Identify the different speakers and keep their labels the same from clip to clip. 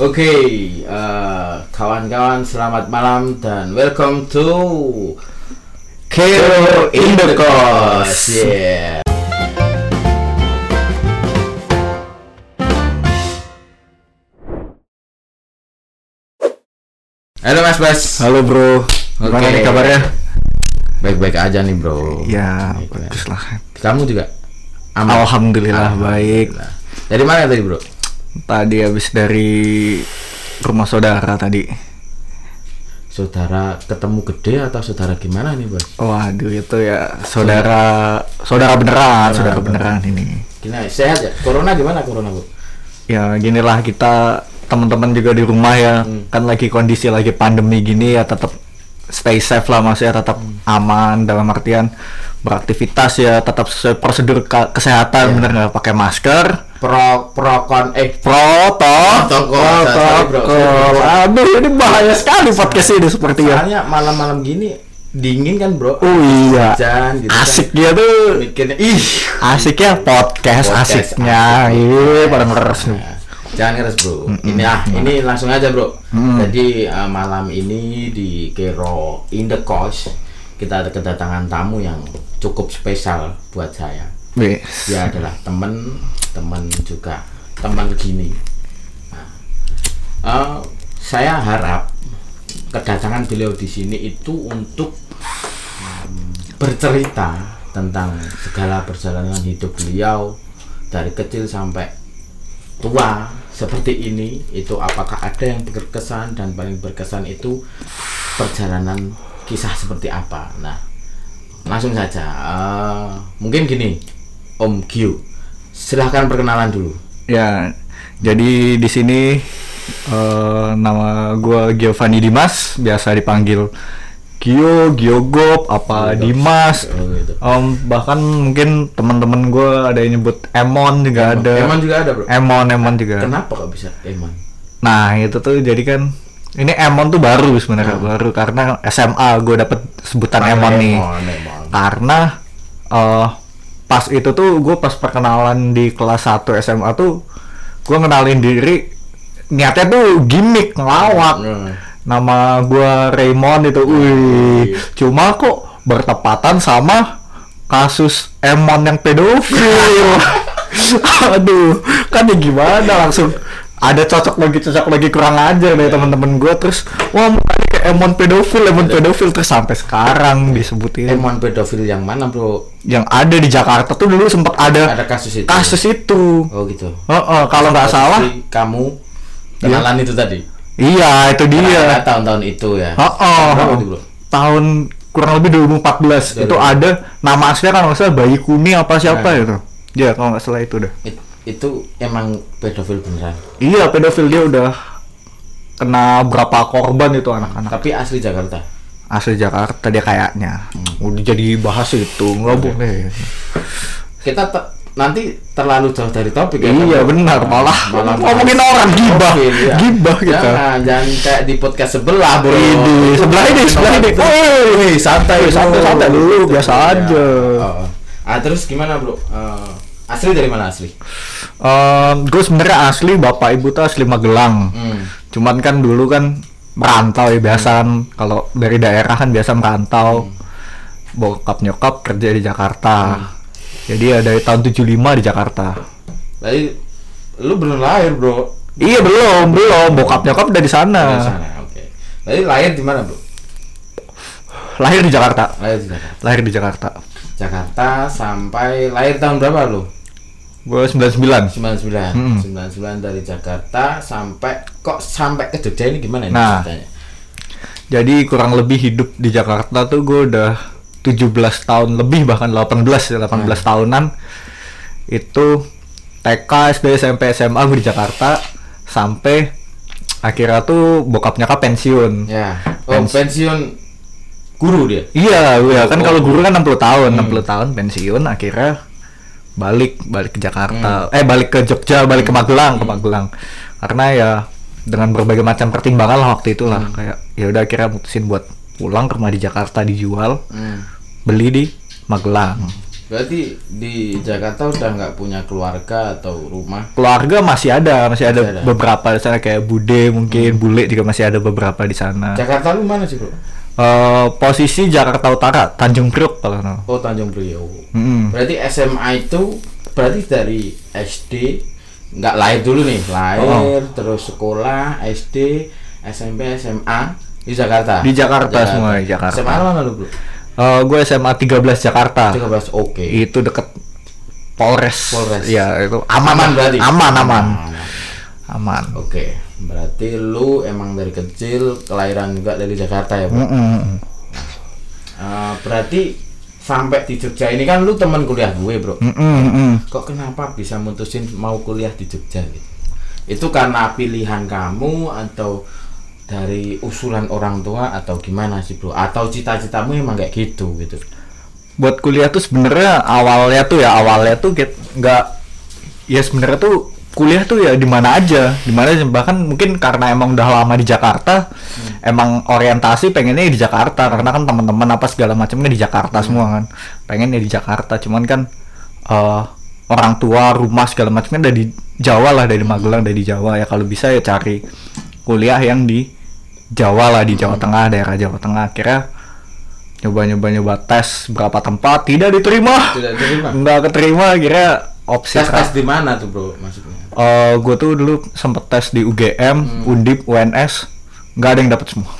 Speaker 1: Oke, eh, kawan-kawan selamat malam dan welcome to
Speaker 2: Kero in the Coast.
Speaker 1: Yeah. Halo Mas Bas.
Speaker 2: Halo bro, gimana nih kabarnya?
Speaker 1: Baik-baik aja nih bro.
Speaker 2: Ya,
Speaker 1: Baik, baik.
Speaker 2: bagus lah.
Speaker 1: Kamu juga?
Speaker 2: Alhamdulillah baik.
Speaker 1: Alhamdulillah. Dari mana tadi bro?
Speaker 2: Tadi habis dari rumah saudara tadi.
Speaker 1: Saudara ketemu gede atau saudara gimana nih bos?
Speaker 2: Waduh itu ya saudara saudara beneran, saudara beneran ini.
Speaker 1: Gimana? Sehat ya? Corona gimana corona bu?
Speaker 2: Ya ginilah kita teman-teman juga di rumah ya kan lagi kondisi lagi pandemi gini ya tetap stay safe lah maksudnya tetap aman dalam artian beraktivitas ya tetap sesuai prosedur ke- kesehatan bener nggak? Pakai masker.
Speaker 1: Pro pro kon eh
Speaker 2: Protokol,
Speaker 1: sorry, bro.
Speaker 2: protokol aduh ini bahaya sekali podcast ini seperti ya.
Speaker 1: Soalnya malam-malam gini dingin kan bro?
Speaker 2: oh iya.
Speaker 1: Hujan gitu kan.
Speaker 2: asik dia tuh.
Speaker 1: Mikirnya ih.
Speaker 2: Asiknya podcast,
Speaker 1: Podcast.
Speaker 2: asiknya.
Speaker 1: Asik.
Speaker 2: iya pada ngeres
Speaker 1: Nah, Jangan ngeres bro. Ini ah ini langsung aja bro. Jadi eh, malam ini di Kero in the Coast kita ada kedatangan tamu yang cukup spesial buat saya.
Speaker 2: Wih,
Speaker 1: Dia adalah teman teman juga teman gini. Nah, eh, saya harap kedatangan beliau di sini itu untuk mm, bercerita tentang segala perjalanan hidup beliau dari kecil sampai tua seperti ini itu apakah ada yang berkesan dan paling berkesan itu perjalanan kisah seperti apa nah langsung saja eh, mungkin gini Om Gio silahkan perkenalan dulu
Speaker 2: Ya, jadi di sini eh, nama gua Giovanni Dimas, biasa dipanggil Gio, Giogop, apa Dimas.
Speaker 1: Oh, gitu.
Speaker 2: Em, bahkan mungkin teman-teman gua ada yang nyebut Emon juga ada.
Speaker 1: Emon juga ada bro
Speaker 2: Emon, Emon juga.
Speaker 1: kenapa kok bisa Emon
Speaker 2: Nah, itu tuh jadi kan ini Emon tuh baru sebenarnya baru karena SMA gue dapet sebutan Emon nih.
Speaker 1: Emon, Emon.
Speaker 2: Karena eh pas itu tuh gue pas perkenalan di kelas 1 SMA tuh gue kenalin diri niatnya tuh gimmick ngelawak.
Speaker 1: Hmm.
Speaker 2: Nama gue Raymond itu. Wih, cuma kok bertepatan sama kasus Emon yang pedofil. Aduh, kan ya gimana langsung ada cocok lagi cocok lagi kurang aja dari teman-teman gue terus wah mukanya kayak Emon pedofil Emon pedofil. Terus sampai sekarang disebutin.
Speaker 1: Emon pedofil yang mana bro?
Speaker 2: Yang ada di Jakarta tuh dulu sempat ada,
Speaker 1: ada kasus itu.
Speaker 2: kasus itu.
Speaker 1: Oh gitu.
Speaker 2: Heeh, kalau nggak salah.
Speaker 1: kamu kenalan itu tadi?
Speaker 2: Iya itu dia.
Speaker 1: tahun-tahun itu ya. Berapa itu, bro?
Speaker 2: Tahun kurang lebih 2014 itu ada nama aslinya kan nggak salah bayi kuning apa siapa
Speaker 1: Nah.
Speaker 2: itu. Ya kalau nggak salah itu dah.
Speaker 1: It- itu emang pedofil beneran.
Speaker 2: Iya pedofil dia udah kena berapa korban itu anak-anak.
Speaker 1: Tapi asli Jakarta?
Speaker 2: Asli Jakarta dia kayaknya. Udah jadi bahas itu nggak boleh.
Speaker 1: Kita te- nanti terlalu jauh dari topik ya
Speaker 2: iya
Speaker 1: Bro?
Speaker 2: benar malah
Speaker 1: Malah
Speaker 2: ngomongin orang gibah.
Speaker 1: Iya.
Speaker 2: gibah kita.
Speaker 1: Jangan jangan kayak di podcast sebelah bro.
Speaker 2: Ini, sebelah ini, sebelah ini. Woi,
Speaker 1: santai
Speaker 2: santai, santai dulu, biasa aja.
Speaker 1: Oh, oh. ah terus gimana bro? Eh, asli dari mana asli?
Speaker 2: Gue sebenarnya asli bapak ibu tuh asli Magelang.
Speaker 1: Hmm.
Speaker 2: cuman kan dulu kan merantau ya biasa kan kalau dari daerah kan biasa merantau. Bokap nyokap kerja di Jakarta. Jadi ya dari tahun 75 di Jakarta.
Speaker 1: Tadi lu belum lahir bro?
Speaker 2: Iya belum belum. Bokap nyokap udah di
Speaker 1: Dari
Speaker 2: sana
Speaker 1: sana oke. Tadi lahir di mana bro?
Speaker 2: Lahir di Jakarta.
Speaker 1: Lahir di Jakarta.
Speaker 2: Lahir di Jakarta.
Speaker 1: Jakarta sampai lahir tahun berapa lu
Speaker 2: gue 99
Speaker 1: 99
Speaker 2: Hmm.
Speaker 1: 99 dari Jakarta sampai kok sampai ke Jogja ini gimana ini
Speaker 2: Nah.
Speaker 1: ceritanya?
Speaker 2: Jadi kurang lebih hidup di Jakarta tuh gue udah 17 tahun lebih bahkan 18 ya 18 tahunan. Itu TK SD SMP SMA gue di Jakarta sampai akhirnya tuh bokap nyokap pensiun.
Speaker 1: Ya. Oh pensiun guru dia?
Speaker 2: Iya iya. Kan
Speaker 1: Oh,
Speaker 2: kalau
Speaker 1: oh.
Speaker 2: guru kan 60 tahun 60 tahun pensiun akhirnya balik balik ke Jakarta. Eh balik ke Jogja balik ke Magelang ke Magelang. Karena ya dengan berbagai macam pertimbangan lah waktu itu lah. Kayak ya udah akhirnya mutusin buat pulang ke rumah di Jakarta dijual
Speaker 1: hmm.
Speaker 2: beli di Magelang.
Speaker 1: Berarti di Jakarta udah nggak punya keluarga atau rumah?
Speaker 2: keluarga masih ada masih ada,
Speaker 1: Masih ada.
Speaker 2: beberapa di sana kayak Bude mungkin Bule juga masih ada beberapa di sana.
Speaker 1: Jakarta lu mana sih bro?
Speaker 2: Eh, posisi Jakarta Utara Tanjung Priok kalau salah.
Speaker 1: Oh Tanjung Priok.
Speaker 2: Mm-mm.
Speaker 1: Berarti SMA itu berarti dari SD nggak lahir dulu nih, lahir terus sekolah SD SMP SMA di Jakarta.
Speaker 2: Di Jakarta semua, di Jakarta.
Speaker 1: SMA mana lu bro?
Speaker 2: Eh, gue SMA 13 Jakarta
Speaker 1: 13 oke.
Speaker 2: itu deket Polres.
Speaker 1: Polres.
Speaker 2: Ya itu aman,
Speaker 1: Aman berarti.
Speaker 2: Aman aman aman.
Speaker 1: Oke, berarti lu emang dari kecil kelahiran juga dari Jakarta ya, bro?
Speaker 2: Mm-mm.
Speaker 1: Eh, berarti sampai di Jogja ini kan lu teman kuliah gue, bro.
Speaker 2: Mm-mm, mm-mm.
Speaker 1: Kok kenapa bisa mutusin mau kuliah di Jogja gitu? Itu karena pilihan kamu atau dari usulan orang tua atau gimana sih, bro? Atau cita-citamu emang kayak gitu gitu?
Speaker 2: Buat kuliah tuh sebenarnya awalnya tuh ya awalnya tuh nggak ya sebenarnya tuh kuliah tuh ya di mana aja, di mana bahkan mungkin karena emang udah lama di Jakarta, emang orientasi pengennya di Jakarta. Karena kan teman-teman apa segala macamnya di Jakarta semua kan, pengennya di Jakarta, cuman kan eh, orang tua rumah segala macamnya dari Jawa lah dari Magelang dari Jawa. Ya kalau bisa ya cari kuliah yang di Jawa lah di Jawa Tengah daerah Jawa Tengah. Akhirnya nyoba-nyoba nyoba tes berapa tempat. Tidak diterima.
Speaker 1: Tidak terima.
Speaker 2: nggak keterima akhirnya opsi
Speaker 1: Tes tes di mana tuh, bro? Maksudnya?
Speaker 2: gue tuh dulu sempet tes di UGM, Undip, UNS, nggak ada yang dapat semua.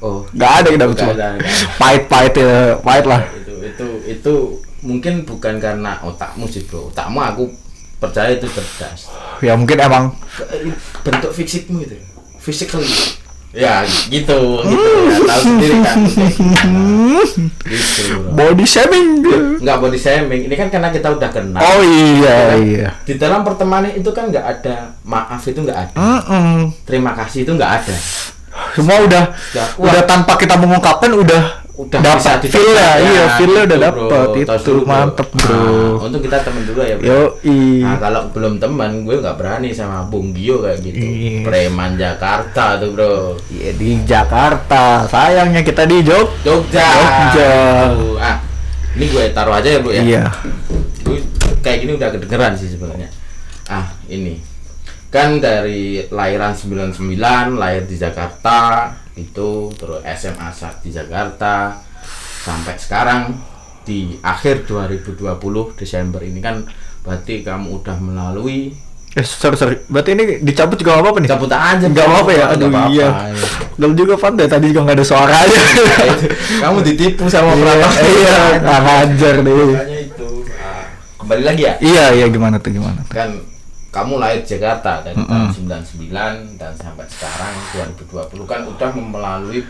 Speaker 1: Oh,
Speaker 2: Nggak ada yang dapat semua.
Speaker 1: ada.
Speaker 2: Pahit-pahit ya, pahit lah.
Speaker 1: itu itu itu mungkin bukan karena otakmu sih bro otakmu aku percaya itu cerdas
Speaker 2: Ya mungkin emang
Speaker 1: bentuk fisikmu itu physically ya gitu gitu tahu sendiri kan gitu
Speaker 2: body shaming.
Speaker 1: nggak body shaming ini kan karena kita udah kenal
Speaker 2: Oh iya
Speaker 1: Ya kan?
Speaker 2: iya.
Speaker 1: di dalam pertemanan itu kan nggak ada maaf itu nggak ada
Speaker 2: Mm-mm.
Speaker 1: terima kasih itu nggak ada
Speaker 2: Semua udah
Speaker 1: Ya,
Speaker 2: udah tanpa kita mengungkapkan udah
Speaker 1: udah bisa
Speaker 2: dapat feel ya, iya feel udah
Speaker 1: gitu,
Speaker 2: dapet
Speaker 1: bro. Tos
Speaker 2: itu
Speaker 1: dulu,
Speaker 2: mantep bro.
Speaker 1: Nah, untung kita temen dulu ya bro
Speaker 2: Yo
Speaker 1: Nah kalau belum teman gue nggak berani sama Bung Gio kayak gitu.
Speaker 2: Iya.
Speaker 1: Preman Jakarta tuh bro.
Speaker 2: Iya di Jakarta, sayangnya kita di Jog.
Speaker 1: Jogja.
Speaker 2: Jogja.
Speaker 1: Ah, ini gue taruh aja ya bro ya.
Speaker 2: Iya.
Speaker 1: Gue kayak gini udah kedengeran sih sebenarnya. Ah ini kan dari lahiran 99 lahir di Jakarta itu terus SMA saat di Jakarta sampai sekarang di akhir 2020 Desember ini kan berarti kamu udah melalui
Speaker 2: Eh sorry sorry, berarti ini dicabut juga apa-apa nih?
Speaker 1: cabut aja
Speaker 2: Nggak apa-apa ya? Aduh
Speaker 1: apa-apa,
Speaker 2: iya.
Speaker 1: ya.
Speaker 2: Lalu juga pandai tadi juga nggak ada suaranya.
Speaker 1: kamu ditipu sama
Speaker 2: Iya,
Speaker 1: peraturan
Speaker 2: iya, nggak ngajar deh.
Speaker 1: Makanya itu Ah, kembali lagi ya
Speaker 2: Iya iya gimana tuh gimana tuh?
Speaker 1: kan kamu lahir Jakarta dari
Speaker 2: Mm-mm.
Speaker 1: tahun 99 dan sampai sekarang 2020 kan udah melalui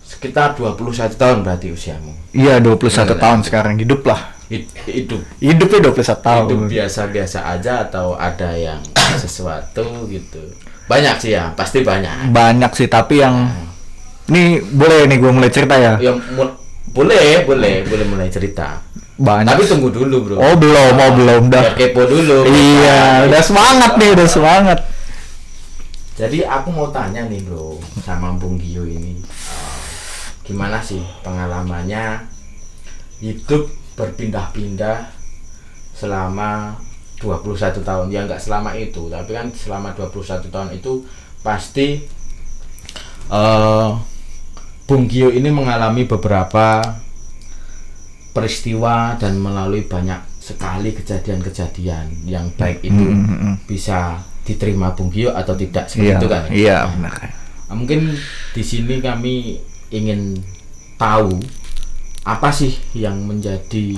Speaker 1: sekitar 21 tahun berarti usiamu
Speaker 2: Iya 21
Speaker 1: Bener,
Speaker 2: tahun
Speaker 1: ya.
Speaker 2: sekarang hidup lah.
Speaker 1: Hid- hidup
Speaker 2: Hidupnya 21 tahun.
Speaker 1: hidup biasa-biasa aja atau ada yang sesuatu gitu banyak sih ya pasti banyak
Speaker 2: Banyak sih tapi yang nih boleh nih gue mulai cerita ya.
Speaker 1: yang mu- boleh boleh boleh mulai cerita
Speaker 2: Banyak.
Speaker 1: tapi tunggu dulu bro
Speaker 2: Oh belum, oh belum dah.
Speaker 1: Kepo dulu
Speaker 2: Iya, udah semangat nih, udah semangat.
Speaker 1: Jadi aku mau tanya nih bro sama Bung Gio ini eh, gimana sih pengalamannya hidup berpindah-pindah selama 21 tahun ya nggak selama itu tapi kan selama 21 tahun itu pasti eh Bung Gio ini mengalami beberapa peristiwa dan melalui banyak sekali kejadian-kejadian yang baik itu
Speaker 2: Hmm, hmm, hmm.
Speaker 1: bisa diterima Bung Gio atau tidak seperti
Speaker 2: Iya,
Speaker 1: itu kan?
Speaker 2: iya
Speaker 1: Nah,
Speaker 2: benar.
Speaker 1: Nah, mungkin di sini kami ingin tahu apa sih yang menjadi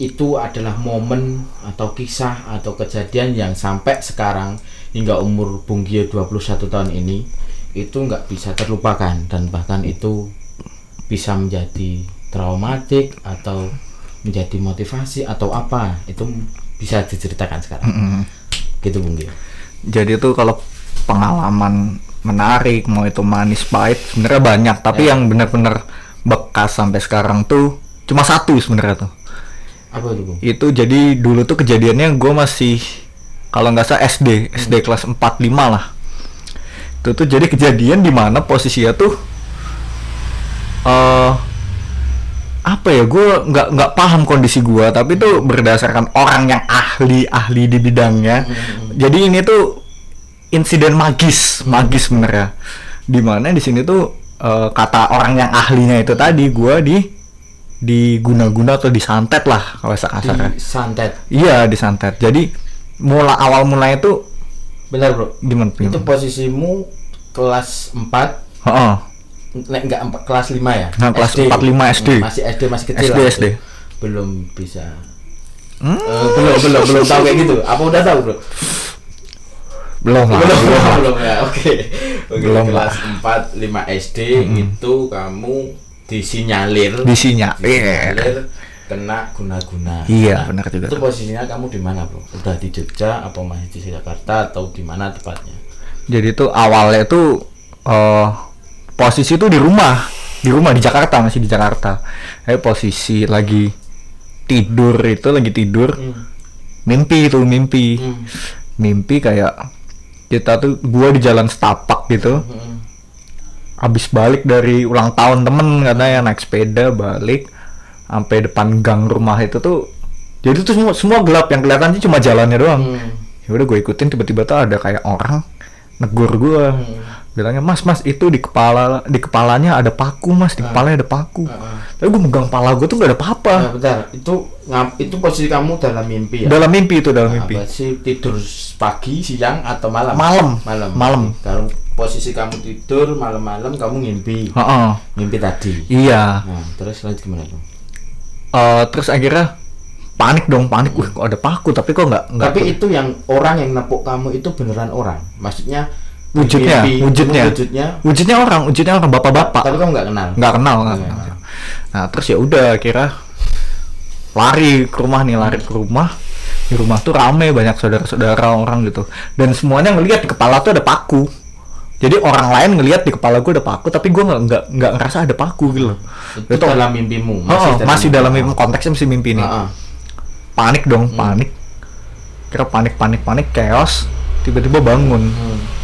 Speaker 1: itu adalah momen atau kisah atau kejadian yang sampai sekarang hingga umur Bung Gio 21 tahun ini itu nggak bisa terlupakan dan bahkan itu bisa menjadi traumatik atau menjadi motivasi atau apa itu bisa diceritakan sekarang.
Speaker 2: Mm-mm.
Speaker 1: gitu Bung Gio.
Speaker 2: Jadi tuh kalau pengalaman menarik mau itu manis pahit sebenarnya banyak. Tapi
Speaker 1: Ya.
Speaker 2: yang benar-benar bekas sampai sekarang tuh cuma satu sebenarnya tuh.
Speaker 1: Apa itu Bung?
Speaker 2: itu jadi dulu tuh kejadiannya gue masih kalau nggak salah SD SD kelas 4 5 lah. Itu tuh jadi kejadian di mana posisinya tuh eh apa ya gue nggak nggak paham kondisi gue tapi itu berdasarkan orang yang ahli ahli di bidangnya. Jadi ini tuh insiden magis magis sebenarnya di mana di sini tuh eh, kata orang yang ahlinya itu tadi gue di diguna-guna atau disantet lah kalau bahasa kasarnya
Speaker 1: Di santet.
Speaker 2: iya disantet. Jadi mula awal mulanya itu
Speaker 1: Benar, Bro.
Speaker 2: gimana
Speaker 1: Itu posisimu kelas 4
Speaker 2: Heeh.
Speaker 1: Nek enggak empat kelas 5 ya?
Speaker 2: Nah, kelas
Speaker 1: SD.
Speaker 2: 4, 5 SD.
Speaker 1: Hmm, Masih SD masih kecil
Speaker 2: SD,
Speaker 1: lah.
Speaker 2: SD.
Speaker 1: Belum bisa.
Speaker 2: Hmm?
Speaker 1: Eh, belum belum belum tahu kayak gitu. Apa udah tahu, Bro?
Speaker 2: belum lah
Speaker 1: belum
Speaker 2: belum lah.
Speaker 1: belum ya. Oke. Oke,
Speaker 2: Belum
Speaker 1: kelas 4 5 SD itu kamu disinyalir
Speaker 2: Disinyalir.
Speaker 1: disinyalir kena guna-guna.
Speaker 2: Iya, benar juga
Speaker 1: Itu posisinya kamu di mana, Bro? Udah di Jogja apa masih di Jakarta atau di mana tepatnya?
Speaker 2: jadi tuh awalnya tuh eh posisi tuh di rumah di rumah di Jakarta masih di Jakarta eh posisi lagi tidur itu lagi tidur
Speaker 1: Hmm.
Speaker 2: mimpi itu mimpi
Speaker 1: Hmm.
Speaker 2: mimpi kayak kita tuh gua di jalan setapak gitu
Speaker 1: Hmm.
Speaker 2: habis balik dari ulang tahun temen katanya naik sepeda balik sampai depan gang rumah itu tuh jadi tuh semua semua gelap yang kelihatan sih cuma jalannya doang
Speaker 1: Hmm.
Speaker 2: ya udah gue ikutin tiba-tiba tuh ada kayak orang negur gue
Speaker 1: Hmm.
Speaker 2: Bilangnya mas mas itu di kepala di kepalanya ada paku mas di kepalanya ada paku
Speaker 1: Ah.
Speaker 2: tapi gue megang kepala gue tuh gak ada apa-apa
Speaker 1: Nah, bentar, itu itu posisi kamu dalam mimpi ya?
Speaker 2: dalam mimpi itu dalam
Speaker 1: Nah,
Speaker 2: mimpi
Speaker 1: berarti tidur pagi, siang atau malam?
Speaker 2: Malam.
Speaker 1: Malam.
Speaker 2: Malam.
Speaker 1: Kalau posisi kamu tidur malam-malam kamu ngimpi.
Speaker 2: Heeh.
Speaker 1: Mimpi tadi.
Speaker 2: iya
Speaker 1: Nah, terus lanjut gimana tuh?
Speaker 2: Eh, terus akhirnya panik dong panik wih kok ada paku tapi kok nggak
Speaker 1: Tapi itu yang orang yang nepuk kamu itu beneran orang. Maksudnya
Speaker 2: wujudnya
Speaker 1: mimpi,
Speaker 2: wujudnya.
Speaker 1: Wujudnya.
Speaker 2: Wujudnya orang wujudnya orang bapak-bapak.
Speaker 1: Tapi kamu nggak kenal.
Speaker 2: nggak kenal nggak
Speaker 1: Nggak
Speaker 2: kenal. Nah terus ya udah kira lari ke rumah nih lari ke rumah. Di rumah tuh rame banyak saudara-saudara orang gitu. Dan semuanya ngelihat di kepala tuh ada paku. Jadi orang lain ngelihat di kepala gue ada paku tapi gue nggak nggak nggak ngerasa ada paku gitu
Speaker 1: Itu,
Speaker 2: Itu-
Speaker 1: dalam mimpimu.
Speaker 2: Oh, masih dalam
Speaker 1: mimpi.
Speaker 2: konteksnya masih mimpi nih.
Speaker 1: Ah, ah.
Speaker 2: panik dong panik. Kira panik panik panik chaos tiba-tiba bangun.
Speaker 1: Hmm.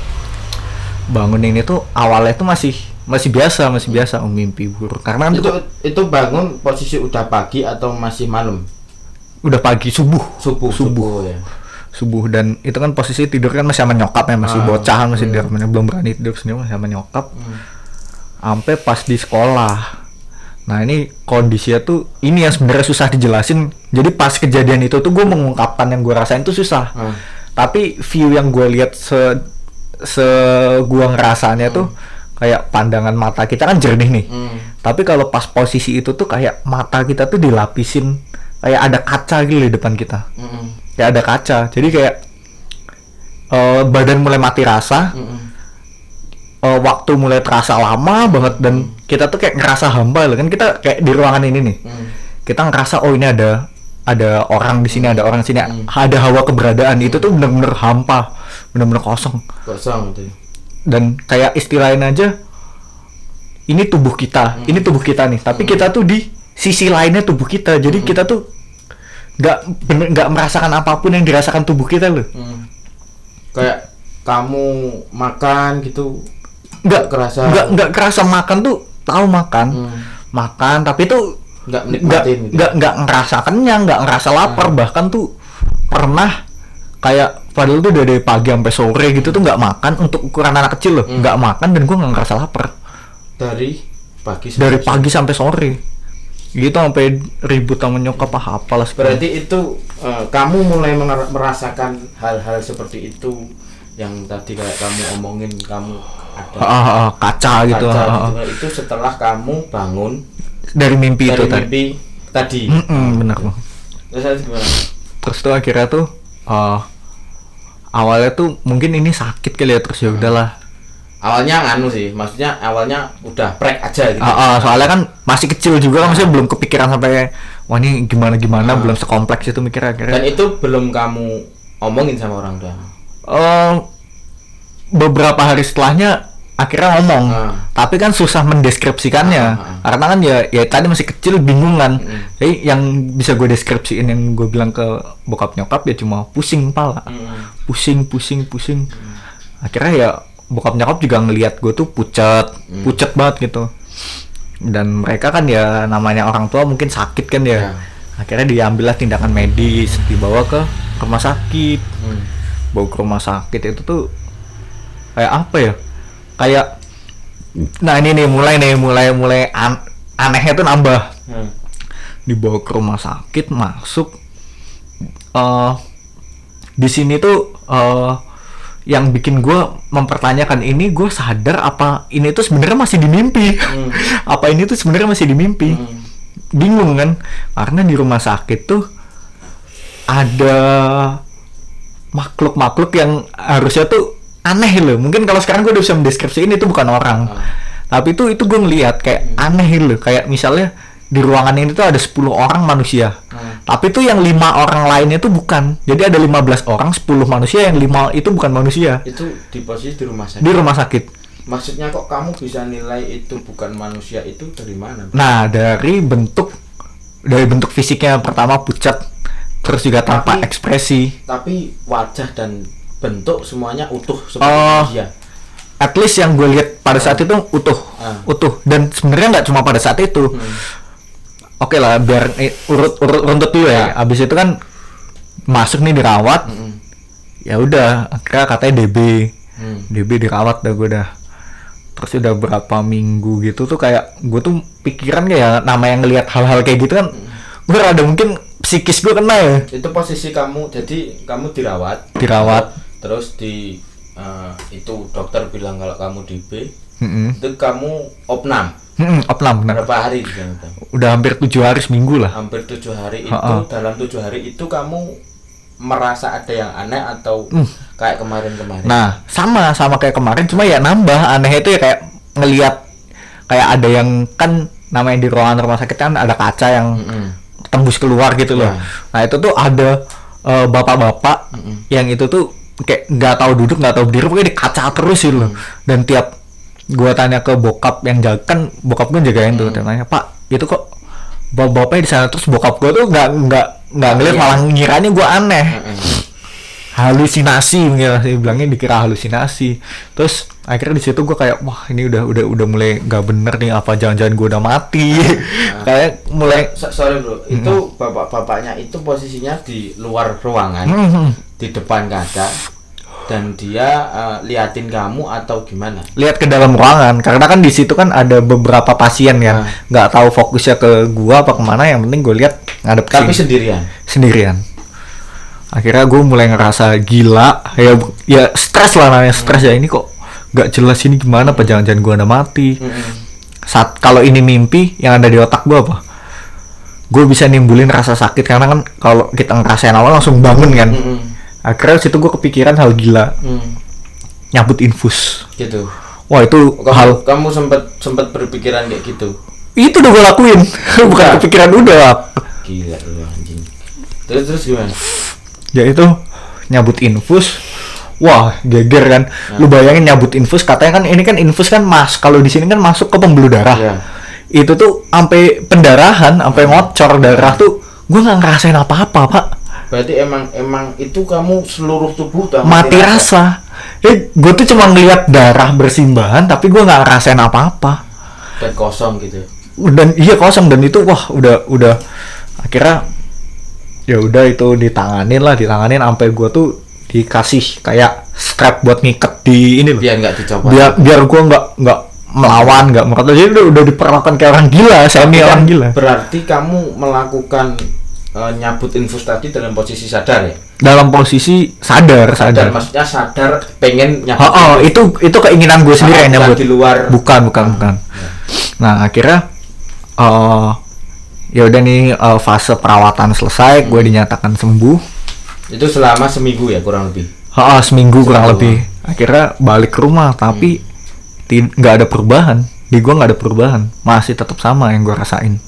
Speaker 2: Bangun ini tuh awalnya tuh masih masih biasa masih biasa oh, mimpi buruk karena
Speaker 1: Itu
Speaker 2: tuh
Speaker 1: itu bangun posisi udah pagi atau masih malam?
Speaker 2: udah pagi subuh
Speaker 1: Subuh,
Speaker 2: Subuh.
Speaker 1: subuh ya.
Speaker 2: subuh dan itu kan posisi tidur kan masih sama nyokap ya masih
Speaker 1: Ah,
Speaker 2: bocahan masih tidur belum berani tidur sendiri masih sama nyokap
Speaker 1: Hmm.
Speaker 2: sampai pas di sekolah nah ini kondisinya tuh ini yang sebenarnya susah dijelasin jadi pas kejadian itu tuh gue mengungkapkan yang gue rasain tuh susah
Speaker 1: Ah.
Speaker 2: tapi view yang gue lihat se se gua ngerasanya tuh kayak pandangan mata kita kan jernih nih.
Speaker 1: Hmm.
Speaker 2: tapi kalau pas posisi itu tuh kayak mata kita tuh dilapisin kayak ada kaca gitu di depan kita.
Speaker 1: Hmm.
Speaker 2: kayak ada kaca. Jadi kayak eh, badan mulai mati rasa
Speaker 1: Hmm.
Speaker 2: eh, waktu mulai terasa lama banget dan kita tuh kayak ngerasa hamba loh. Kan kita kayak di ruangan ini nih.
Speaker 1: Hmm.
Speaker 2: kita ngerasa oh ini ada ada orang di sini ada orang di sini. Ada hawa keberadaan. Itu tuh bener-bener hampa bener-bener kosong.
Speaker 1: Kosong itu.
Speaker 2: dan kayak istilahnya aja ini tubuh kita ini tubuh kita nih. Tapi kita tuh di sisi lainnya tubuh kita. Jadi kita tuh nggak nggak merasakan apa pun yang dirasakan tubuh kita loh.
Speaker 1: Hmm. Kayak kamu makan gitu
Speaker 2: nggak
Speaker 1: kerasa.
Speaker 2: nggak nggak kerasa makan tuh tahu makan.
Speaker 1: Hmm.
Speaker 2: makan tapi tuh
Speaker 1: nggak
Speaker 2: nggak
Speaker 1: gitu.
Speaker 2: nggak nggak ngerasa kenyang nggak ngerasa lapar. Bahkan tuh pernah kayak padahal tuh dari pagi sampai sore gitu tuh nggak makan untuk ukuran anak kecil loh nggak makan dan gua nggak ngerasa lapar
Speaker 1: dari pagi sampai
Speaker 2: dari
Speaker 1: sore.
Speaker 2: pagi sampai sore gitu sampai ribut sama nyokap apa apalah sebenarnya.
Speaker 1: Berarti itu eh, kamu mulai merasakan hal-hal seperti itu yang tadi kayak kamu omongin kamu ada
Speaker 2: Ah, ah, ah, kaca gitu
Speaker 1: kaca
Speaker 2: ah, ah,
Speaker 1: gitu. itu setelah kamu bangun
Speaker 2: dari mimpi
Speaker 1: dari
Speaker 2: itu tadi
Speaker 1: mimpi tadi.
Speaker 2: Mm-mm, benar Bang.
Speaker 1: Terus nanti gimana?
Speaker 2: terus tuh akhirnya tuh eh, awalnya tuh mungkin ini sakit kali ya terus ya udahlah
Speaker 1: Awalnya nganu sih, maksudnya awalnya udah prek aja gitu.
Speaker 2: Ah, ah, soalnya kan masih kecil juga kan maksudnya belum kepikiran sampai wah ini gimana gimana belum sekompleks itu mikirnya
Speaker 1: Dan
Speaker 2: akhirnya
Speaker 1: itu belum kamu omongin sama orang tua.
Speaker 2: Eh, beberapa hari setelahnya akhirnya ngomong.
Speaker 1: Ah.
Speaker 2: tapi kan susah mendeskripsikannya.
Speaker 1: Ah,
Speaker 2: karena kan ya ya tadi masih kecil bingung kan. Jadi yang bisa gue deskripsiin yang gue bilang ke bokap nyokap ya cuma pusing kepala
Speaker 1: Hmm.
Speaker 2: pusing pusing pusing. Akhirnya ya bokap nyokap juga ngelihat gue tuh pucat pucat banget gitu. Dan mereka kan ya namanya orang tua mungkin sakit kan ya.
Speaker 1: Ya.
Speaker 2: akhirnya diambillah tindakan medis dibawa ke rumah sakit.
Speaker 1: Hmm.
Speaker 2: bawa ke rumah sakit itu tuh kayak apa ya kayak nah ini nih mulai nih mulai mulai an- anehnya tuh nambah
Speaker 1: Hmm.
Speaker 2: dibawa ke rumah sakit masuk eh di sini tuh eh yang bikin gua mempertanyakan ini gue sadar apa ini tuh sebenarnya masih di mimpi
Speaker 1: Hmm.
Speaker 2: apa ini tuh sebenarnya masih di mimpi
Speaker 1: Hmm.
Speaker 2: bingung kan karena di rumah sakit tuh ada makhluk-makhluk yang harusnya tuh aneh loh mungkin kalau sekarang gue udah bisa mendeskripsi ini tuh bukan orang
Speaker 1: Ah.
Speaker 2: tapi itu itu gue ngeliat kayak aneh loh kayak misalnya di ruangan ini tuh ada 10 orang manusia
Speaker 1: Hmm.
Speaker 2: tapi tuh yang lima orang lainnya tuh bukan jadi ada 15 orang 10 manusia yang lima itu bukan manusia
Speaker 1: Itu di posisi di rumah sakit.
Speaker 2: di rumah sakit
Speaker 1: Maksudnya kok kamu bisa nilai itu bukan manusia itu dari mana?
Speaker 2: Nah, dari bentuk dari bentuk fisiknya pertama pucat, terus juga tanpa
Speaker 1: Tapi-
Speaker 2: ekspresi.
Speaker 1: Tapi wajah dan bentuk semuanya utuh seperti
Speaker 2: Oh.
Speaker 1: manusia.
Speaker 2: At least yang gue lihat pada saat itu utuh,
Speaker 1: Ah.
Speaker 2: utuh. Dan sebenarnya nggak cuma pada saat itu.
Speaker 1: Hmm.
Speaker 2: Oke lah, biar eh, urut urut runtut dulu ya.
Speaker 1: Ya.
Speaker 2: Abis itu kan masuk nih dirawat.
Speaker 1: Hmm.
Speaker 2: Ya udah, akhirnya katanya DB,
Speaker 1: Hmm.
Speaker 2: DB dirawat dah gue dah. Terus udah berapa minggu gitu tuh kayak gue tuh pikiran ya nama yang ngelihat hal-hal kayak gitu kan gue rada mungkin psikis gue kena ya
Speaker 1: Itu posisi kamu jadi kamu dirawat.
Speaker 2: dirawat
Speaker 1: Terus di eh, itu dokter bilang kalau kamu di B
Speaker 2: Mm-mm.
Speaker 1: itu kamu opnam
Speaker 2: Mm-mm, opnam benar.
Speaker 1: berapa hari di sana?
Speaker 2: Udah hampir tujuh hari seminggu lah.
Speaker 1: hampir tujuh hari itu
Speaker 2: Ha-ha.
Speaker 1: dalam tujuh hari itu kamu merasa ada yang aneh atau
Speaker 2: Hmm.
Speaker 1: kayak kemarin-kemarin
Speaker 2: Nah, sama sama kayak kemarin, cuma ya nambah aneh itu ya kayak ngelihat kayak ada yang kan namanya di ruangan rumah sakit kan ada kaca yang
Speaker 1: Mm-mm.
Speaker 2: tembus keluar gitu loh.
Speaker 1: Ya.
Speaker 2: Nah, itu tuh ada eh, bapak-bapak
Speaker 1: Mm-mm.
Speaker 2: yang itu tuh kayak nggak tahu duduk, nggak tahu berdiri, pokoknya di kaca terus gitu loh. Dan tiap gua tanya ke bokap yang jaga kan bokap gue jagain tuh, dia nanya, "Pak, itu kok bapak-bapaknya di sana terus bokap gua tuh nggak nggak nggak ngeliat
Speaker 1: Iya.
Speaker 2: malah ngiranya gua aneh."
Speaker 1: Mm-mm.
Speaker 2: Halusinasi mungkin bilangnya dikira halusinasi. Terus akhirnya di situ gue kayak wah ini udah udah udah mulai nggak bener nih apa jangan-jangan gue udah mati. Kayak mulai
Speaker 1: So- sorry bro. Itu bapak-bapaknya itu posisinya di luar ruangan
Speaker 2: hmm,
Speaker 1: di depan kaca dan dia eh, liatin kamu atau gimana?
Speaker 2: Lihat ke dalam ruangan karena kan di situ kan ada beberapa pasien yang
Speaker 1: Ah.
Speaker 2: nggak tahu fokusnya ke gua apa ke mana yang penting gue lihat ngadep
Speaker 1: tapi
Speaker 2: sini.
Speaker 1: sendirian?
Speaker 2: Sendirian akhirnya gue mulai ngerasa gila. Ya ya stres lah namanya stres ya. Ini kok nggak jelas ini gimana apa jangan-jangan gue udah mati? Saat kalau ini mimpi yang ada di otak gue apa? Gue bisa nimbulin rasa sakit. Karena kan kalau kita ngerasain awal langsung bangun kan.
Speaker 1: Mm-mm.
Speaker 2: akhirnya situ gue kepikiran hal gila.
Speaker 1: Mm.
Speaker 2: nyabut infus.
Speaker 1: Gitu.
Speaker 2: Wah itu
Speaker 1: kamu,
Speaker 2: hal
Speaker 1: kamu sempat sempat berpikiran kayak gitu?
Speaker 2: Itu udah gue lakuin. Bukan kepikiran udah
Speaker 1: gila lu anjing. Terus terus gimana
Speaker 2: ya itu nyabut infus. Wah geger kan.
Speaker 1: Nah.
Speaker 2: lu bayangin nyabut infus katanya kan ini kan infus kan mas kalau di sini kan masuk ke pembuluh darah.
Speaker 1: Iya.
Speaker 2: itu tuh sampai pendarahan sampai ngocor darah tuh gue nggak ngerasain apa-apa pak.
Speaker 1: Berarti emang emang itu kamu seluruh tubuh udah
Speaker 2: mati rasa? eh gue tuh cuma ngeliat darah bersimbahan tapi gue nggak ngerasain apa-apa.
Speaker 1: Dan kosong gitu.
Speaker 2: Dan iya kosong. Dan itu wah udah udah akhirnya ya udah itu ditanganin lah ditanganin sampai gue tuh dikasih kayak strap buat ngiket di ini loh.
Speaker 1: Biar nggak dicopot
Speaker 2: biar biar gue nggak nggak melawan nggak merata. Jadi udah udah diperlakukan kayak orang gila saya
Speaker 1: kan
Speaker 2: orang gila.
Speaker 1: berarti kamu melakukan eh, nyabut infus tadi dalam posisi sadar ya?
Speaker 2: Dalam posisi sadar sadar
Speaker 1: maksudnya sadar pengen nyabut
Speaker 2: oh, oh, itu itu keinginan gue sendiri
Speaker 1: Ah,
Speaker 2: yang nyabut.
Speaker 1: di luar.
Speaker 2: Bukan bukan bukan. Nah akhirnya eh ya udah nih eh, fase perawatan selesai gue dinyatakan sembuh.
Speaker 1: Itu selama seminggu ya kurang lebih?
Speaker 2: Ha, seminggu kurang
Speaker 1: Seminggu.
Speaker 2: lebih. Akhirnya balik ke rumah tapi ti- nggak ada perubahan. Di gua nggak ada perubahan. Masih tetap sama yang gua rasain.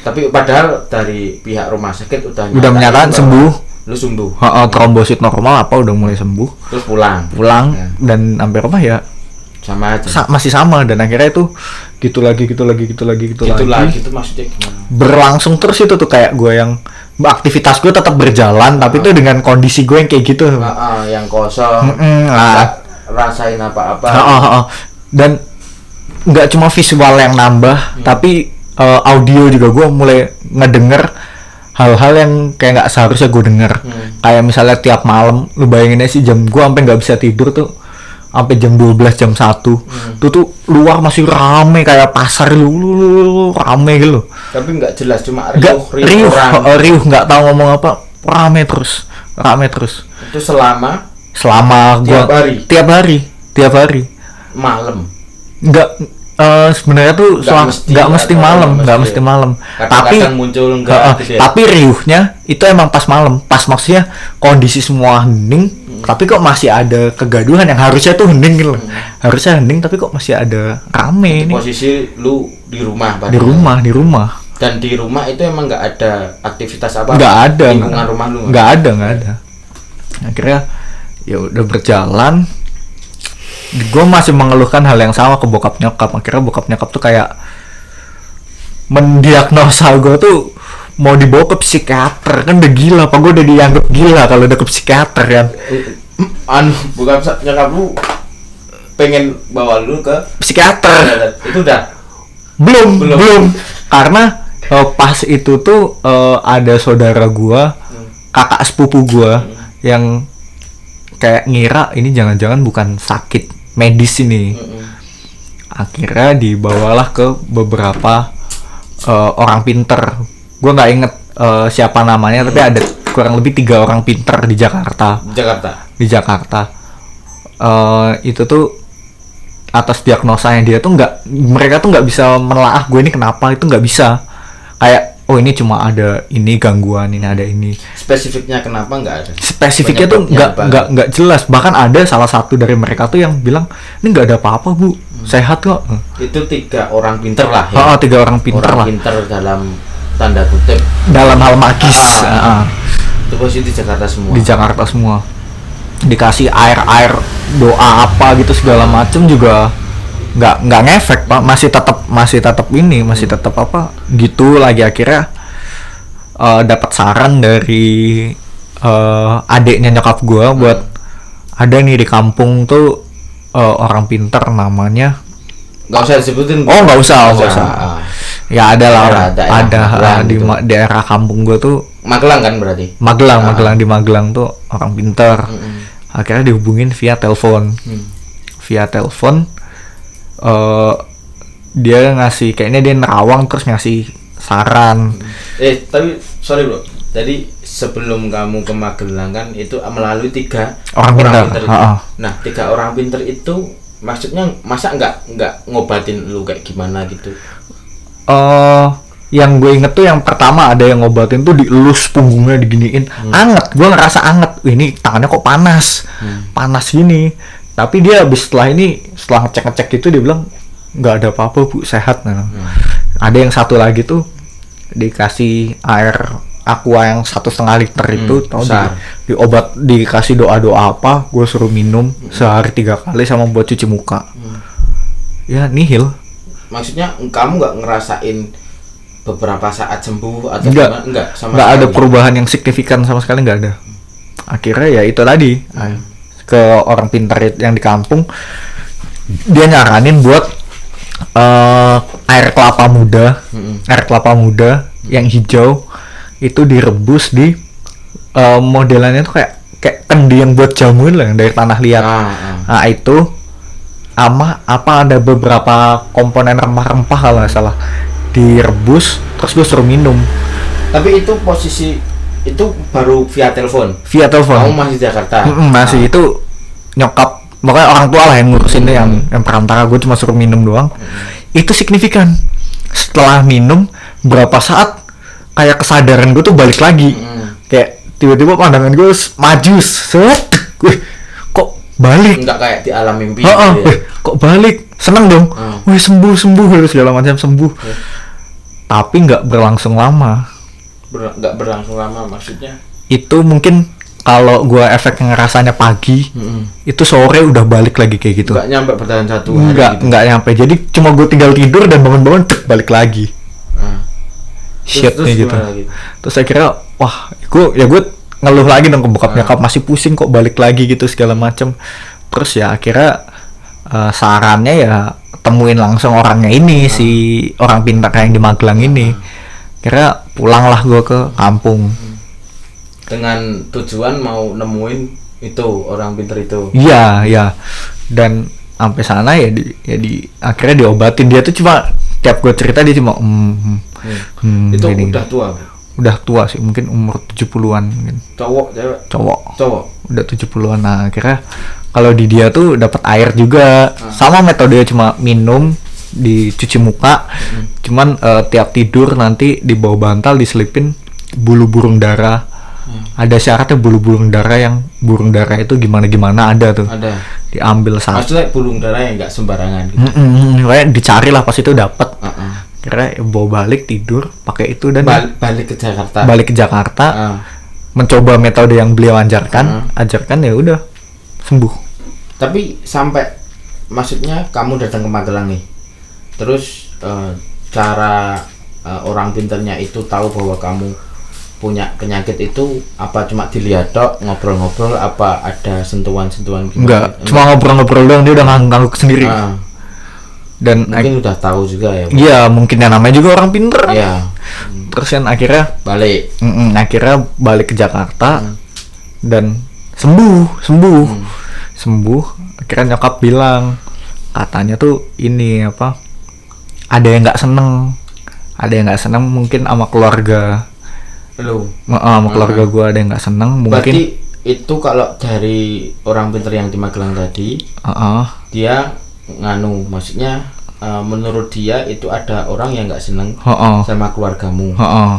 Speaker 1: Tapi padahal dari pihak rumah sakit udah
Speaker 2: Udah menyatakan sembuh.
Speaker 1: lu sembuh.
Speaker 2: Ha, ha, trombosit normal apa udah mulai sembuh.
Speaker 1: Terus pulang?
Speaker 2: Pulang
Speaker 1: Ya,
Speaker 2: dan sampai rumah ya
Speaker 1: sama aja.
Speaker 2: Sa- masih sama dan akhirnya itu gitu lagi gitu lagi gitu lagi gitu,
Speaker 1: gitu
Speaker 2: lagi.
Speaker 1: lagi itu maksudnya gimana?
Speaker 2: Berlangsung terus itu tuh kayak gue yang aktivitas gue tetap berjalan tapi itu dengan kondisi gue yang kayak gitu.
Speaker 1: Ah, ah, yang kosong.
Speaker 2: Mm-mm, lah.
Speaker 1: nggak rasain apa-apa.
Speaker 2: Ha, ha, ha. dan nggak cuma visual yang nambah tapi eh, audio juga gue mulai ngedenger hal-hal yang kayak nggak seharusnya gue denger.
Speaker 1: Hmm.
Speaker 2: kayak misalnya tiap malam lu bayangin aja sih jam gue sampai nggak bisa tidur tuh sampai jam 12 jam 1
Speaker 1: Hmm.
Speaker 2: tuh tuh luar masih rame kayak pasar lu, lu, lu, lu, rame gitu
Speaker 1: Tapi nggak jelas cuma riuh,
Speaker 2: riuh
Speaker 1: orang.
Speaker 2: eh, riuh nggak tahu ngomong apa rame terus rame terus
Speaker 1: Itu selama
Speaker 2: selama gua
Speaker 1: Tiap hari?
Speaker 2: tiap hari tiap hari
Speaker 1: malam.
Speaker 2: nggak eh, sebenarnya tuh
Speaker 1: Nggak mesti,
Speaker 2: nggak mesti malam
Speaker 1: nggak mesti.
Speaker 2: mesti malam tapi
Speaker 1: muncul enggak
Speaker 2: Heeh,
Speaker 1: gitu ya.
Speaker 2: tapi riuhnya itu emang pas malam pas maksudnya kondisi semua hening
Speaker 1: Hmm.
Speaker 2: tapi kok masih ada kegaduhan yang harusnya tuh hening gitu loh. harusnya hening tapi kok masih ada rame ini
Speaker 1: Posisi lu di rumah
Speaker 2: di rumah di rumah
Speaker 1: Dan di rumah itu emang nggak ada aktivitas apa?
Speaker 2: nggak ada
Speaker 1: Lingkungan
Speaker 2: nggak-
Speaker 1: rumah lu.
Speaker 2: nggak ada nggak ada akhirnya ya udah berjalan gue masih mengeluhkan hal yang sama ke bokap nyokap akhirnya bokap nyokap tuh kayak mendiagnosa gue tuh mau dibawa ke psikiater kan udah gila apa gue udah dianggap gila kalau udah ke psikiater kan.
Speaker 1: Anu, bukan nyokap lu pengen bawa lu ke
Speaker 2: psikiater.
Speaker 1: Itu udah?
Speaker 2: Belum
Speaker 1: Belum.
Speaker 2: belum, karena eh, pas itu tuh eh, ada saudara gua kakak sepupu gua yang kayak ngira ini jangan-jangan bukan sakit medis ini.
Speaker 1: Mm-mm.
Speaker 2: akhirnya dibawalah ke beberapa eh, orang pinter gua nggak inget eh, siapa namanya tapi ada kurang lebih tiga orang pinter di Jakarta.
Speaker 1: Jakarta.
Speaker 2: di Jakarta. Eh itu tuh atas diagnosanya dia tuh nggak mereka tuh nggak bisa menelaah gue ini kenapa? Itu nggak bisa. Kayak oh ini cuma ada ini gangguan ini ada ini.
Speaker 1: Spesifiknya kenapa nggak ada?
Speaker 2: spesifiknya tuh nggak nggak nggak jelas. Bahkan ada salah satu dari mereka tuh yang bilang ini nggak ada apa-apa bu. Sehat kok.
Speaker 1: Itu tiga orang pinter lah ya.
Speaker 2: oh, tiga orang pinter
Speaker 1: orang
Speaker 2: lah.
Speaker 1: pinter dalam tanda kutip
Speaker 2: dalam hal magis.
Speaker 1: Ah. Itu posisi di Jakarta semua.
Speaker 2: di Jakarta semua. Dikasih air air doa apa gitu segala macem juga nggak nggak ngefek pak. Masih tetap masih tetap ini masih tetap apa gitu lagi. Akhirnya eh, dapat saran dari eh, adiknya nyokap gua buat ada nih di kampung tuh eh, orang pinter namanya
Speaker 1: Nggak usah disebutin.
Speaker 2: oh nggak usah nggak usah.
Speaker 1: Ah.
Speaker 2: Ya ada lah orang
Speaker 1: daerah
Speaker 2: ada
Speaker 1: Magelang
Speaker 2: di
Speaker 1: gitu.
Speaker 2: daerah kampung gua tuh
Speaker 1: Magelang kan berarti.
Speaker 2: Magelang,
Speaker 1: Ah.
Speaker 2: Magelang di Magelang tuh orang pinter.
Speaker 1: Mm-mm.
Speaker 2: Akhirnya dihubungin via telepon.
Speaker 1: Hmm.
Speaker 2: Via telepon eh dia ngasih kayaknya dia nerawang terus ngasih saran.
Speaker 1: Eh tapi sorry bro. Tadi sebelum kamu ke Magelang kan itu melalui tiga
Speaker 2: Orang pinter,
Speaker 1: itu.
Speaker 2: ha-ha.
Speaker 1: Nah tiga orang pinter itu maksudnya masa nggak nggak ngobatin lu kayak gimana gitu?
Speaker 2: Eh yang gue inget tuh yang pertama ada yang ngobatin tuh dielus punggungnya diginiin. Anget gue ngerasa anget. Ini tangannya kok panas? Panas gini. Tapi dia habis setelah ini setelah ngecek ngecek itu dia bilang nggak ada apa-apa bu sehat. Nah. ada yang satu lagi tuh dikasih air aqua yang satu setengah liter itu tau di, di obat dikasih doa doa apa gue suruh minum sehari tiga kali sama buat cuci muka. Ya nihil
Speaker 1: Maksudnya kamu nggak ngerasain beberapa saat sembuh atau
Speaker 2: Nggak.
Speaker 1: gimana? Enggak sama
Speaker 2: nggak ada perubahan yang signifikan sama sekali nggak ada akhirnya ya itu tadi
Speaker 1: Hmm.
Speaker 2: ke orang pintar yang di kampung dia nyaranin buat eh, air kelapa muda
Speaker 1: Mm-mm.
Speaker 2: air kelapa muda yang hijau itu direbus di eh, modelannya tuh kayak kayak kendi yang buat jamu lah yang dari tanah liat
Speaker 1: Ah, ah.
Speaker 2: nah itu ama apa ada beberapa komponen rempah-rempah kalau nggak salah. Direbus terus gue suruh minum.
Speaker 1: Tapi itu posisi itu baru via telepon.
Speaker 2: via
Speaker 1: Kamu
Speaker 2: telepon
Speaker 1: masih di Jakarta.
Speaker 2: Mm-mm, masih.
Speaker 1: Ah.
Speaker 2: itu nyokap pokoknya orang tua lah yang ngurusin deh, yang yang perantara. Gue cuma suruh minum doang. Itu signifikan. Setelah minum berapa saat kayak kesadaran gue tuh balik lagi.
Speaker 1: Mm.
Speaker 2: kayak tiba-tiba pandangan gue maju set gue balik
Speaker 1: Enggak kayak di alam mimpi.
Speaker 2: Heeh,
Speaker 1: gitu ya.
Speaker 2: wih, kok balik seneng dong
Speaker 1: Hmm.
Speaker 2: wih sembuh sembuh gitu, segala macam sembuh tapi nggak berlangsung lama
Speaker 1: Ber- nggak berlangsung lama maksudnya.
Speaker 2: itu mungkin kalau gua efek ngerasanya pagi
Speaker 1: Mm-mm.
Speaker 2: itu sore udah balik lagi kayak gitu
Speaker 1: Nggak nyampe bertahan satu hari.
Speaker 2: nggak
Speaker 1: gitu.
Speaker 2: nggak nyampe jadi cuma gue tinggal tidur dan bangun-bangun cek balik lagi shit
Speaker 1: terus
Speaker 2: nih gitu
Speaker 1: lagi?
Speaker 2: terus saya kira wah gue ya gue ngeluh lagi dong ke bokap
Speaker 1: Ah.
Speaker 2: nyokap masih pusing kok balik lagi gitu segala macem. Terus ya akhirnya eh, sarannya ya temuin langsung orangnya ini si orang pintar yang di Magelang ini. Kira pulanglah gue ke kampung.
Speaker 1: Dengan tujuan mau nemuin itu orang pinter itu.
Speaker 2: Iya iya. Dan sampai sana ya di, ya di akhirnya diobatin. Dia tuh cuma tiap gue cerita dia cuma hmm, hmm, hmm,
Speaker 1: itu
Speaker 2: gini.
Speaker 1: udah tua
Speaker 2: udah tua sih mungkin umur 70-an mungkin.
Speaker 1: Cowok cewek?
Speaker 2: Cowok.
Speaker 1: Cowok?
Speaker 2: Udah 70-an nah akhirnya kalau di dia tuh dapat air juga. Sama metode cuma minum dicuci muka. Cuman eh, tiap tidur nanti di bawah bantal diselipin bulu burung dara. Ada syaratnya bulu burung dara yang burung dara itu gimana gimana ada tuh.
Speaker 1: Ada.
Speaker 2: Diambil satu.
Speaker 1: Maksudnya burung dara yang nggak sembarangan gitu?
Speaker 2: Mm-mm, pokoknya dicari lah pas itu dapat
Speaker 1: Heeh.
Speaker 2: Kira bawa balik tidur pakai itu dan
Speaker 1: Bal- balik ke Jakarta
Speaker 2: balik ke Jakarta
Speaker 1: Ah.
Speaker 2: mencoba metode yang beliau ajarkan
Speaker 1: Hmm.
Speaker 2: ajarkan ya udah sembuh
Speaker 1: tapi sampai maksudnya kamu datang ke Magelang nih terus eh, cara eh, orang pinternya itu tahu bahwa kamu punya penyakit itu apa cuma dilihat dok ngobrol-ngobrol apa ada sentuhan-sentuhan gitu?
Speaker 2: enggak cuma ngobrol-ngobrol doang dia udah ngangguk sendiri
Speaker 1: Ah,
Speaker 2: dan
Speaker 1: mungkin udah tahu juga ya
Speaker 2: iya mungkin yang namanya juga orang pinter. Kan
Speaker 1: Iya,
Speaker 2: terus kan akhirnya
Speaker 1: balik.
Speaker 2: Akhirnya balik ke Jakarta
Speaker 1: Hmm.
Speaker 2: dan sembuh sembuh. Sembuh akhirnya nyokap bilang katanya tuh ini apa ada yang nggak seneng. Ada yang nggak seneng mungkin sama keluarga.
Speaker 1: Lu.
Speaker 2: Ma- sama keluarga gua ada yang nggak seneng mungkin
Speaker 1: berarti itu kalau dari orang pinter yang di Magelang tadi
Speaker 2: Heeh.
Speaker 1: dia nganu maksudnya eh, menurut dia itu ada orang yang nggak seneng
Speaker 2: Heeh.
Speaker 1: sama keluargamu
Speaker 2: Heeh.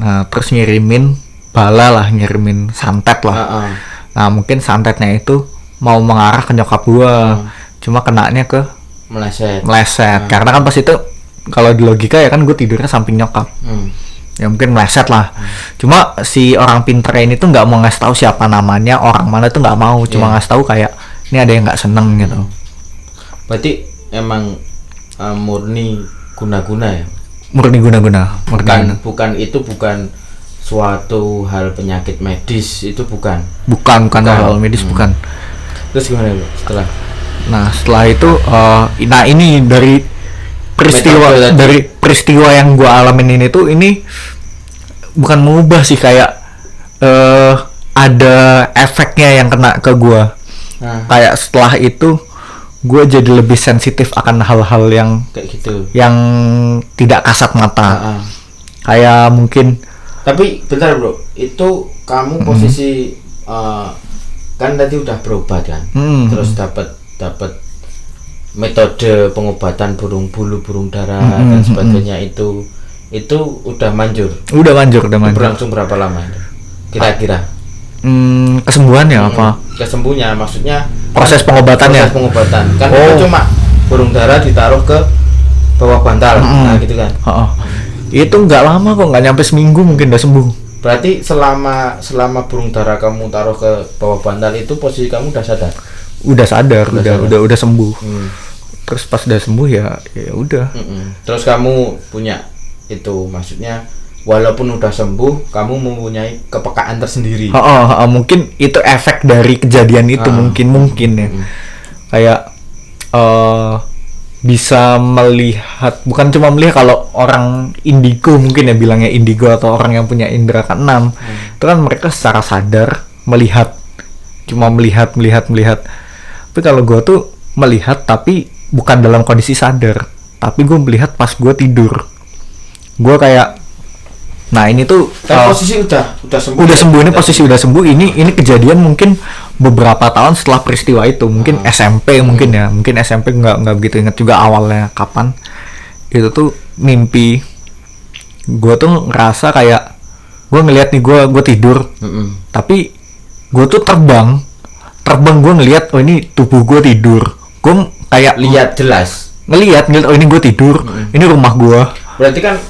Speaker 2: Nah, terus ngirimin bala lah, ngirimin santet lah.
Speaker 1: Heeh.
Speaker 2: Nah, mungkin santetnya itu mau mengarah ke nyokap gua. Cuma kenanya ke
Speaker 1: meleset
Speaker 2: meleset. Karena kan pas itu kalau di logika ya kan gue tidurnya samping nyokap.
Speaker 1: Hmm.
Speaker 2: Ya mungkin meleset lah. Cuma si orang pinter ini tuh nggak mau ngasih tahu siapa namanya, orang mana tuh nggak mau. Cuma
Speaker 1: Iya.
Speaker 2: ngasih tahu kayak ini ada yang nggak seneng gitu.
Speaker 1: Berarti emang eh, murni guna-guna ya
Speaker 2: Murni guna-guna, murni
Speaker 1: bukan
Speaker 2: guna.
Speaker 1: bukan itu bukan suatu hal penyakit medis itu bukan
Speaker 2: Bukan, bukan
Speaker 1: Bukan.
Speaker 2: hal medis,
Speaker 1: Hmm.
Speaker 2: bukan.
Speaker 1: terus gimana Bu, setelah
Speaker 2: Nah setelah itu, eh, nah ini dari peristiwa
Speaker 1: Metode
Speaker 2: dari peristiwa yang gua alamin ini tuh ini bukan mengubah sih kayak eh ada efeknya yang kena ke gua.
Speaker 1: nah
Speaker 2: Kayak setelah itu gua jadi lebih sensitif akan hal-hal yang
Speaker 1: kayak gitu
Speaker 2: yang tidak kasat mata.
Speaker 1: Heeh.
Speaker 2: Kayak mungkin
Speaker 1: tapi bentar bro itu kamu posisi eh, kan tadi udah berobat kan
Speaker 2: Hmm.
Speaker 1: terus dapat dapat metode pengobatan burung bulu burung dara
Speaker 2: Hmm,
Speaker 1: dan
Speaker 2: hmm,
Speaker 1: sebagainya itu itu udah manjur
Speaker 2: udah manjur, udah manjur.
Speaker 1: berlangsung berapa lama kira-kira
Speaker 2: Hmm, kesembuhan ya apa?
Speaker 1: kesembuhnya maksudnya
Speaker 2: Proses pengobatannya?
Speaker 1: proses pengobatan kan
Speaker 2: Oh.
Speaker 1: cuma burung dara ditaruh ke bawah bantal
Speaker 2: Mm-mm.
Speaker 1: nah gitu kan
Speaker 2: Heeh. Itu nggak lama kok, nggak nyampe seminggu mungkin udah sembuh.
Speaker 1: berarti selama selama burung dara kamu taruh ke bawah bantal itu posisi kamu udah sadar
Speaker 2: udah sadar
Speaker 1: Udah
Speaker 2: udah
Speaker 1: sadar.
Speaker 2: udah udah sembuh
Speaker 1: Hmm.
Speaker 2: terus pas udah sembuh ya ya udah
Speaker 1: Mm-mm. terus kamu punya itu maksudnya walaupun udah sembuh kamu mempunyai kepekaan tersendiri.
Speaker 2: Oh, oh, oh, mungkin itu efek dari kejadian itu
Speaker 1: Ah.
Speaker 2: mungkin mungkin ya.
Speaker 1: Mm.
Speaker 2: kayak eh bisa melihat bukan cuma melihat kalau orang indigo mungkin ya bilangnya indigo atau orang yang punya indera keenam itu kan mereka secara sadar melihat cuma melihat melihat melihat. Tapi kalau gue tuh melihat tapi bukan dalam kondisi sadar tapi gue melihat pas gue tidur. Gue kayak nah ini tuh
Speaker 1: Tapi
Speaker 2: eh,
Speaker 1: posisi udah udah sembuh.
Speaker 2: udah sembuh ini posisi udah sembuh. Ini ini kejadian mungkin beberapa tahun setelah peristiwa itu. Mungkin SMP mungkin ya. Mungkin SMP nggak nggak begitu ingat juga awalnya kapan. Itu tuh mimpi. Gue tuh ngerasa kayak gue ngelihat nih gue gue tidur.
Speaker 1: Mm-mm.
Speaker 2: tapi gue tuh terbang. Terbang gue ngelihat oh ini tubuh gue tidur. Gue kayak
Speaker 1: lihat jelas.
Speaker 2: Ngelihat ngelihat oh ini gue tidur. Ini rumah gue
Speaker 1: berarti kan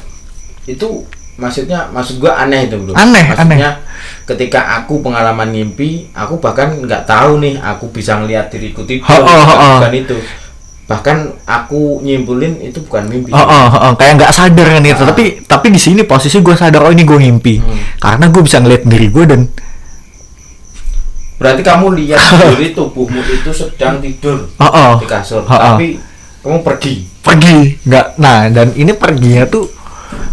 Speaker 1: itu maksudnya maksud gua aneh itu bro
Speaker 2: Aneh,
Speaker 1: maksudnya ketika aku pengalaman mimpi aku bahkan nggak tahu nih aku bisa ngelihat diriku tidur
Speaker 2: Ha, ha, ha, ha.
Speaker 1: bukan itu bahkan aku nyimpulin itu bukan mimpi
Speaker 2: Oh, oh, oh, kayak nggak sadar kan itu.
Speaker 1: Ah.
Speaker 2: Tapi tapi di sini posisi gue sadar oh ini gue ngimpi.
Speaker 1: Hmm.
Speaker 2: Karena gue bisa ngeliat diri gue dan
Speaker 1: berarti kamu lihat sendiri tubuhmu itu sedang tidur
Speaker 2: Oh, oh.
Speaker 1: di kasur
Speaker 2: Ha-ha.
Speaker 1: tapi kamu pergi
Speaker 2: pergi nggak nah dan ini perginya tuh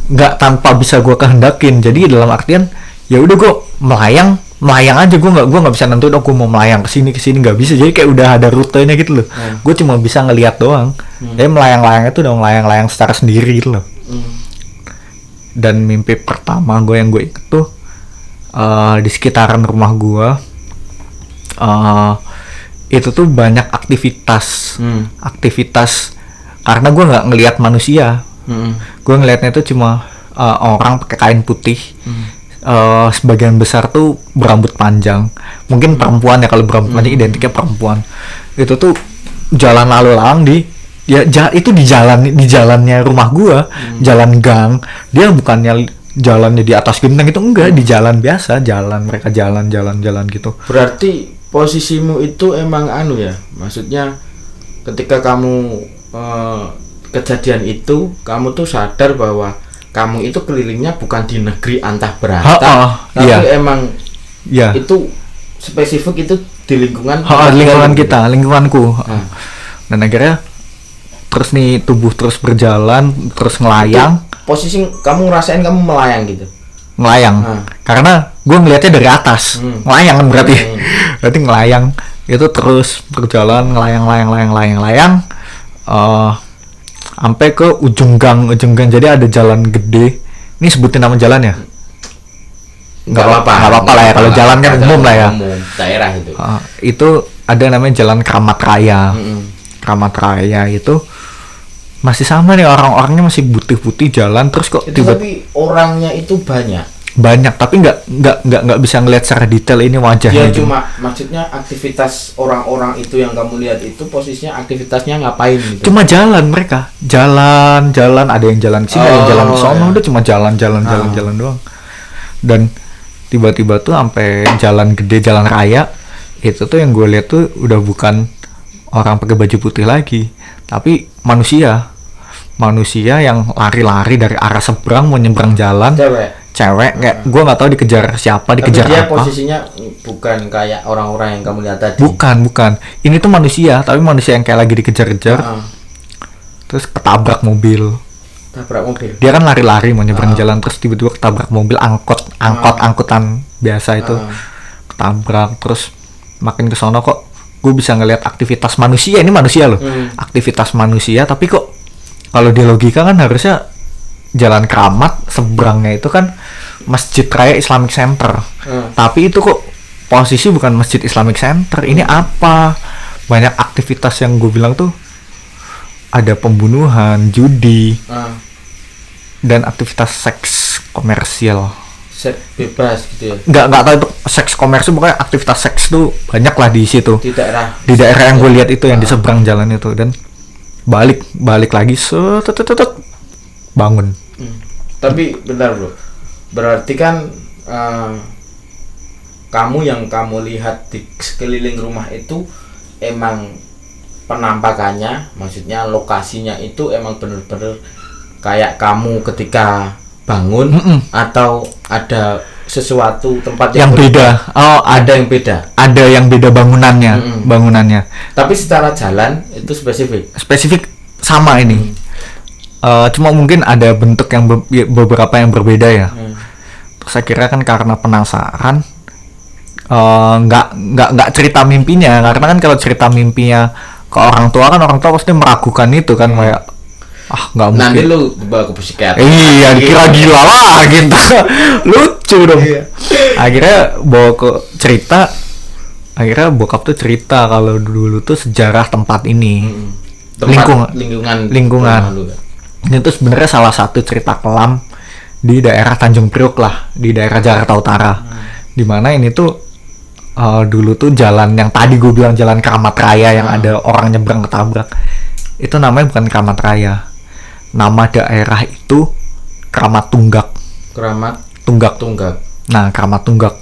Speaker 2: nggak tanpa bisa gue kehendakin. Jadi dalam artian ya udah gue melayang melayang aja. Gue nggak gue nggak bisa nentuin oh gue mau melayang ke sini ke sini. Nggak bisa. Jadi kayak udah ada rutenya gitu loh.
Speaker 1: Hmm.
Speaker 2: gue cuma bisa ngelihat doang. Jadi melayang layang itu udah melayang layang secara sendiri gitu loh.
Speaker 1: Hmm.
Speaker 2: dan mimpi pertama gue yang gue inget tuh eh, di sekitaran rumah gue eh, itu tuh banyak aktivitas.
Speaker 1: Hmm.
Speaker 2: aktivitas karena gue nggak ngelihat manusia
Speaker 1: Hmm.
Speaker 2: gue ngelihatnya itu cuma eh, orang pakai kain putih. Eh, sebagian besar tuh berambut panjang. Mungkin perempuan ya kalau berambut panjang identiknya perempuan. Itu tuh jalan lalu lalang di ya ja- itu di jalan di jalannya rumah gua. Jalan gang. Dia bukannya jalannya di atas genteng itu enggak. Di jalan biasa jalan mereka jalan jalan jalan gitu.
Speaker 1: Berarti posisimu itu emang anu ya, maksudnya ketika kamu eh, kejadian itu, kamu tuh sadar bahwa kamu itu kelilingnya bukan di negeri antah berantah,
Speaker 2: Ha-ha,
Speaker 1: tapi
Speaker 2: iya.
Speaker 1: emang
Speaker 2: ya
Speaker 1: itu spesifik itu di lingkungan
Speaker 2: Ha, lingkungan
Speaker 1: gitu.
Speaker 2: kita lingkunganku
Speaker 1: Nah,
Speaker 2: dan akhirnya terus nih tubuh terus berjalan terus ngelayang
Speaker 1: itu posisi kamu ngerasain kamu melayang gitu.
Speaker 2: ngelayang
Speaker 1: Hmm.
Speaker 2: karena gue ngelihatnya dari atas
Speaker 1: Hmm.
Speaker 2: ngelayang kan berarti
Speaker 1: Hmm.
Speaker 2: berarti ngelayang itu terus berjalan ngelayang layang layang layang layang eh sampai ke ujung gang ujung gang jadi ada jalan gede ini sebutin nama jalan ya
Speaker 1: Nggak apa-apa.
Speaker 2: nggak apa-apa lah ya kalau jalan kan umum lah ya
Speaker 1: Umum, daerah itu.
Speaker 2: Eh, itu ada namanya jalan Keramat Raya
Speaker 1: Mm-mm.
Speaker 2: Keramat Raya itu masih sama nih orang-orangnya masih putih-putih jalan terus kok
Speaker 1: Itu
Speaker 2: tiba
Speaker 1: tapi orangnya itu banyak.
Speaker 2: Banyak tapi nggak nggak nggak nggak bisa ngelihat secara detail ini wajahnya
Speaker 1: Ya
Speaker 2: gitu.
Speaker 1: cuma maksudnya aktivitas orang-orang itu yang kamu lihat itu posisinya aktivitasnya ngapain gitu.
Speaker 2: cuma jalan mereka jalan jalan ada yang jalan ke sini ada yang jalan ke
Speaker 1: Oh,
Speaker 2: sono
Speaker 1: ya.
Speaker 2: udah cuma jalan jalan jalan
Speaker 1: Ah.
Speaker 2: jalan doang dan tiba-tiba tuh sampai jalan gede jalan raya itu tuh yang gue lihat tuh udah bukan orang pakai baju putih lagi tapi manusia manusia yang lari-lari dari arah seberang mau nyebrang jalan
Speaker 1: Cewek.
Speaker 2: Cewek kayak gue nggak tahu dikejar siapa
Speaker 1: Tapi
Speaker 2: dikejar
Speaker 1: dia
Speaker 2: apa
Speaker 1: posisinya bukan kayak orang-orang yang kamu lihat tadi.
Speaker 2: bukan bukan ini tuh manusia tapi manusia yang kayak lagi dikejar-kejar
Speaker 1: Heeh.
Speaker 2: terus ketabrak mobil
Speaker 1: Tabrak mobil.
Speaker 2: dia kan lari-lari mau nyebrang
Speaker 1: Ah.
Speaker 2: jalan terus tiba-tiba ketabrak mobil angkot angkot angkutan biasa itu
Speaker 1: Ah.
Speaker 2: ketabrak terus makin ke sono kok gue bisa ngelihat aktivitas manusia ini manusia loh
Speaker 1: Hmm.
Speaker 2: aktivitas manusia tapi kok kalau di logika kan harusnya jalan keramat seberangnya itu kan masjid raya Islamic Center.
Speaker 1: Hmm.
Speaker 2: tapi itu kok posisi bukan masjid Islamic Center. Ini apa? Banyak aktivitas yang gue bilang tuh ada pembunuhan judi
Speaker 1: Ah,
Speaker 2: dan aktivitas seks komersial.
Speaker 1: Seks bebas gitu ya.
Speaker 2: nggak nggak tahu itu seks komersial pokoknya aktivitas seks tuh banyak lah di situ.
Speaker 1: Di daerah.
Speaker 2: Di daerah yang gue lihat itu yang di
Speaker 1: Ah.
Speaker 2: seberang jalan itu. Dan balik balik lagi set, bangun
Speaker 1: Hmm. Tapi bentar bro, berarti kan eh, kamu yang kamu lihat di sekeliling rumah itu emang penampakannya, maksudnya lokasinya itu emang bener-bener kayak kamu ketika bangun
Speaker 2: Mm-mm.
Speaker 1: atau ada sesuatu tempat
Speaker 2: yang beda oh
Speaker 1: ada yang beda.
Speaker 2: ada yang beda bangunannya
Speaker 1: Mm-mm.
Speaker 2: bangunannya
Speaker 1: Tapi secara jalan itu spesifik.
Speaker 2: spesifik sama ini Eh, cuma mungkin ada bentuk yang be- ya, beberapa yang berbeda ya
Speaker 1: Hmm.
Speaker 2: Terus saya kira kan karena penasaran eh, nggak nggak nggak cerita mimpinya karena kan kalau cerita mimpinya ke orang tua kan orang tua pasti meragukan itu kan kayak ah nggak mungkin
Speaker 1: Nanti lu dibawa ke psikiater.
Speaker 2: iya dikira gila lah gitu lucu dong
Speaker 1: Iya.
Speaker 2: akhirnya bawa ke cerita akhirnya bokap tuh cerita kalau dulu tuh sejarah tempat ini
Speaker 1: Hmm. Tempat
Speaker 2: Lingkungan.
Speaker 1: lingkungan
Speaker 2: Lingkungan.
Speaker 1: Kan.
Speaker 2: itu sebenarnya salah satu cerita kelam di daerah Tanjung Priok lah di daerah Jakarta Utara di mana ini tuh eh, dulu tuh jalan yang tadi gue bilang jalan Keramat Raya yang
Speaker 1: Hmm.
Speaker 2: ada orang nyebrang ketabrak itu namanya bukan Keramat Raya nama daerah itu Keramat Tunggak
Speaker 1: Keramat
Speaker 2: Tunggak
Speaker 1: Tunggak.
Speaker 2: nah Keramat Tunggak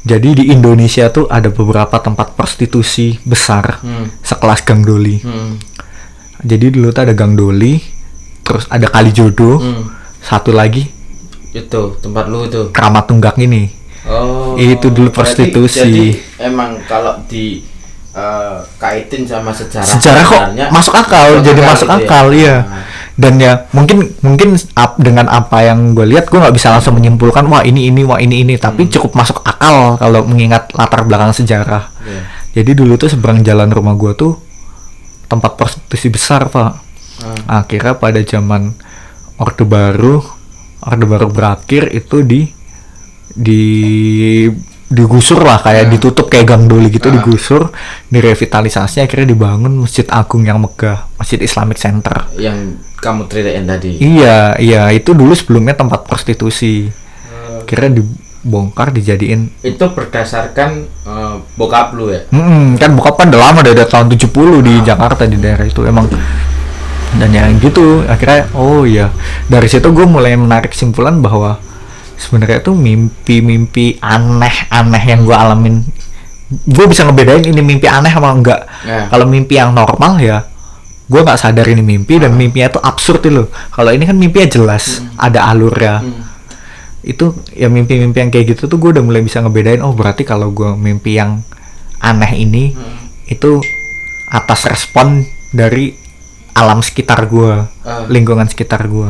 Speaker 2: jadi di Indonesia tuh ada beberapa tempat prostitusi besar
Speaker 1: Hmm.
Speaker 2: sekelas Gang Doli
Speaker 1: Hmm.
Speaker 2: jadi dulu tuh ada Gang Doli terus ada Kalijodo
Speaker 1: Hmm.
Speaker 2: satu lagi
Speaker 1: Itu tempat lu itu.
Speaker 2: Keramat Tunggak ini
Speaker 1: Oh.
Speaker 2: Itu dulu prostitusi.
Speaker 1: Jadi emang kalau di eh, kaitin sama sejarah
Speaker 2: sejarah kok masuk akal jadi masuk
Speaker 1: gitu ya.
Speaker 2: akal iya
Speaker 1: Ah.
Speaker 2: dan ya mungkin mungkin ap- dengan apa yang gue lihat gue nggak bisa langsung menyimpulkan wah ini ini wah ini ini tapi cukup masuk akal kalau mengingat latar belakang sejarah
Speaker 1: Iya.
Speaker 2: jadi dulu tuh seberang jalan rumah gue tuh tempat prostitusi besar pak
Speaker 1: Ah.
Speaker 2: akhirnya pada zaman orde baru orde baru berakhir itu di di digusur lah kayak ditutup kayak gang doli gitu
Speaker 1: Ah.
Speaker 2: digusur direvitalisasi akhirnya dibangun masjid agung yang megah masjid Islamic Center.
Speaker 1: Yang kamu ceritain tadi?
Speaker 2: Iya iya itu dulu sebelumnya tempat prostitusi. Akhirnya dibongkar dijadiin
Speaker 1: itu berdasarkan eh, bokap lu ya?
Speaker 2: Hmm, kan bokap kan udah lama dari tahun 70 di Jakarta di daerah itu. Emang dan yang gitu akhirnya oh iya. Dari situ gue mulai menarik kesimpulan bahwa sebenarnya tuh mimpi-mimpi aneh-aneh yang gue alamin. Gue bisa ngebedain ini mimpi aneh sama enggak.
Speaker 1: Ya.
Speaker 2: kalau mimpi yang normal ya gue nggak sadar ini mimpi dan mimpinya tuh absurd itu loh. Kalau ini kan mimpinya jelas ada alurnya.
Speaker 1: Hmm.
Speaker 2: itu ya mimpi-mimpi yang kayak gitu tuh gue udah mulai bisa ngebedain oh berarti kalau gue mimpi yang aneh ini itu atas respon dari alam sekitar gue
Speaker 1: Ah.
Speaker 2: lingkungan sekitar gue